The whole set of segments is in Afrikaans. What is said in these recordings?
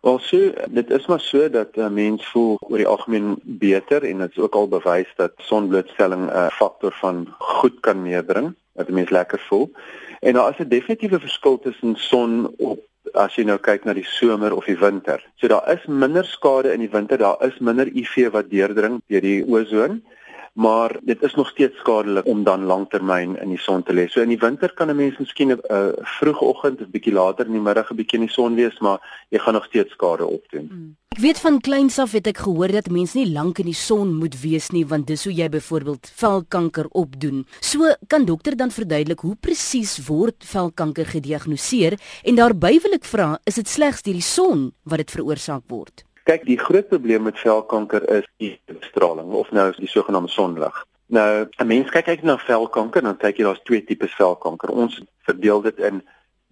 Wel so, dit is maar so dat 'n uh, mens voel oor die algemeen beter en dit is ook al bewys dat sonblootstelling 'n uh, faktor van goed kan meebring dat 'n mens lekker voel. En daar is 'n definitiewe verskil tussen son op as jy nou kyk na die somer of die winter. So daar is minder skade in die winter, daar is minder UV wat deurdring deur die ozon maar dit is nog steeds skadelik om dan lanktermyn in die son te lê. So in die winter kan 'n mens miskien 'n uh, vroegoggend of bietjie later in die middag 'n bietjie in die son wees, maar jy gaan nog steeds skade opdoen. Hmm. Ek weet van kleins af het ek gehoor dat mense nie lank in die son moet wees nie want dis hoe jy byvoorbeeld velkanker opdoen. So kan dokter dan verduidelik hoe presies word velkanker gediagnoseer en daarbey wil ek vra, is dit slegs deur die son wat dit veroorsaak word? Kyk, die groot probleem met velkanker is die straling of nou die sogenaamde sonlig. Nou, 'n mens kyk kyk na velkanker, dan kyk jy daar's twee tipes velkanker. Ons verdeel dit in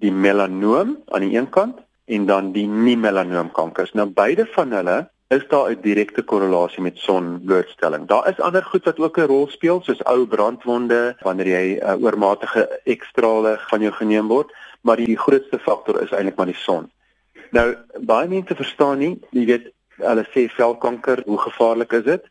die melanoom aan die een kant en dan die nie melanoom kankers. Nou beide van hulle is daar 'n direkte korrelasie met sonblootstelling. Daar is ander goed wat ook 'n rol speel, soos ou brandwonde wanneer jy 'n uh, oormatige ekstrale van jou geneem word, maar die grootste faktor is eintlik maar die son. Nou baie mense verstaan nie, jy weet, hulle sê velkanker, hoe gevaarlik is dit?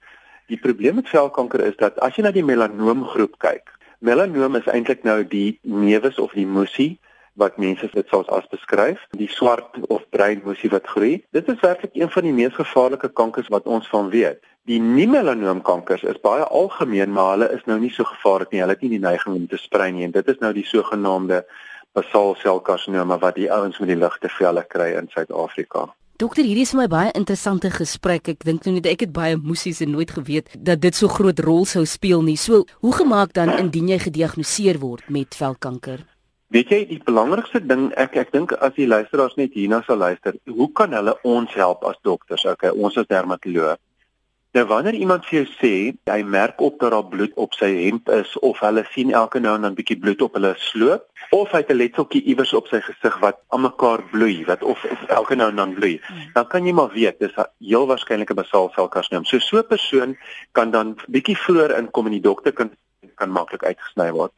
Die probleem met velkanker is dat as jy na die melanoomgroep kyk, melanoom is eintlik nou die nevus of die musie wat mense dit soos as beskryf, die swart of bruin musie wat groei. Dit is werklik een van die mees gevaarlike kankers wat ons van weet. Die nie melanoomkankers is baie algemeen, maar hulle is nou nie so gevaarlik nie. Hulle het nie die neiging om te sprei nie en dit is nou die sogenaamde basal selkarsinoma wat die ouens met die ligte velle kry in Suid-Afrika. Dokter, hierdie is vir my baie interessante gesprek. Ek dink nou net ek het baie musies en nooit geweet dat dit so groot rol sou speel nie. So, hoe gemaak dan indien jy gediagnoseer word met velkanker? Weet jy, die belangrikste ding, ek ek dink as die luisteraars net hierna sal luister, hoe kan hulle ons help as dokters? Okay, ons is dermatoloog. Nou wanneer iemand vir jou sê hy merk op dat daar bloed op sy hemp is of hulle sien elke nou en dan bietjie bloed op hulle sloop of hy het 'n letseltjie iewers op sy gesig wat almekaar bloei wat of, of elke nou en dan bloei, hmm. dan kan jy maar weet dis heel waarskynlik 'n basale selkarsinoom. So so 'n persoon kan dan bietjie vroeër inkom en die dokter kan kan maklik uitgesny word.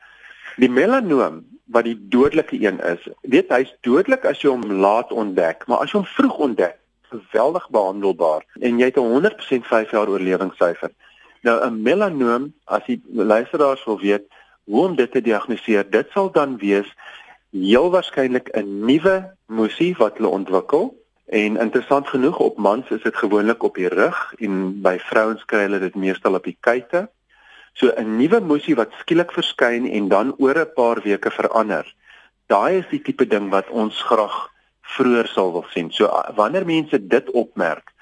Die melanoom wat die dodelike een is, weet hy's dodelik as jy hom laat ontdek, maar as jy hom vroeg ontdek geweldig behandelbaar en jy het 'n 100% 5 jaar oorlewingssyfer. Nou 'n melanoom, as die luisteraars wil weet hoe om dit te diagnoseer, dit sal dan wees heel waarskynlik 'n nuwe musie wat hulle ontwikkel en interessant genoeg op mans is dit gewoonlik op die rug en by vrouens kry hulle dit meestal op die kuite. So 'n nuwe musie wat skielik verskyn en dan oor 'n paar weke verander. Daai is die tipe ding wat ons graag vroeër sal wil sien. So wanneer mense dit opmerk,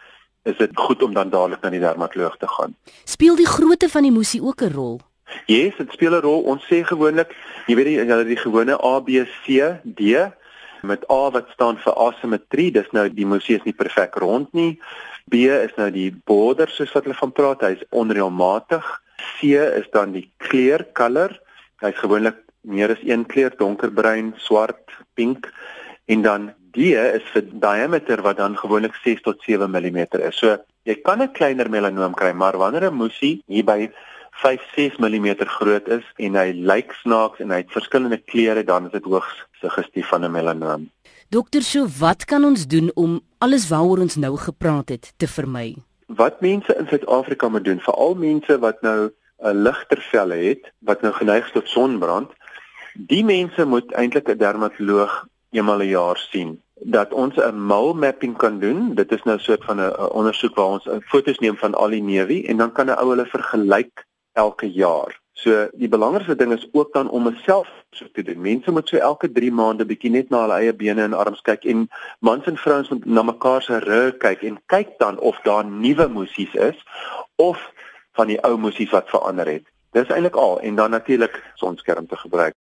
is dit goed om dan dadelik na die dermatoloog te gaan. Speel die grootte van die musie ook 'n rol? Ja, yes, dit speel 'n rol. Ons sê gewoonlik, jy weet jy hulle die gewone A B C D met A wat staan vir asimetrie, dis nou die musie is nie perfek rond nie. B is nou die border soos wat hulle van praat, hy's onreëlmatig. C is dan die kleur, color. Hy's gewoonlik meer as een kleur, donkerbruin, swart, pink en dan D is vir diameter wat dan gewoonlik 6 tot 7 mm is. So jy kan 'n kleiner melanoom kry, maar wanneer 'n musie hier by 5-6 mm groot is en hy lyk snaaks en hy het verskillende kleure, dan is dit hoogs suggestief van 'n melanoom. Dokter, so wat kan ons doen om alles waaroor ons nou gepraat het te vermy? Wat mense in Suid-Afrika moet doen, veral mense wat nou 'n ligter velle het, wat nou geneig is tot sonbrand, die mense moet eintlik 'n dermatoloog eenmal 'n jaar sien dat ons 'n mole mapping kan doen. Dit is nou 'n soort van 'n ondersoek waar ons foto's neem van al die newie en dan kan 'n ou hulle vergelyk elke jaar. So die belangrikste ding is ook dan om 'n selfsoek te doen. Mense moet so elke 3 maande bietjie net na hulle eie bene en arms kyk en mans en vrouens moet na mekaar se rug kyk en kyk dan of daar nuwe musies is of van die ou musies wat verander het. Dis eintlik al en dan natuurlik sonskerm te gebruik.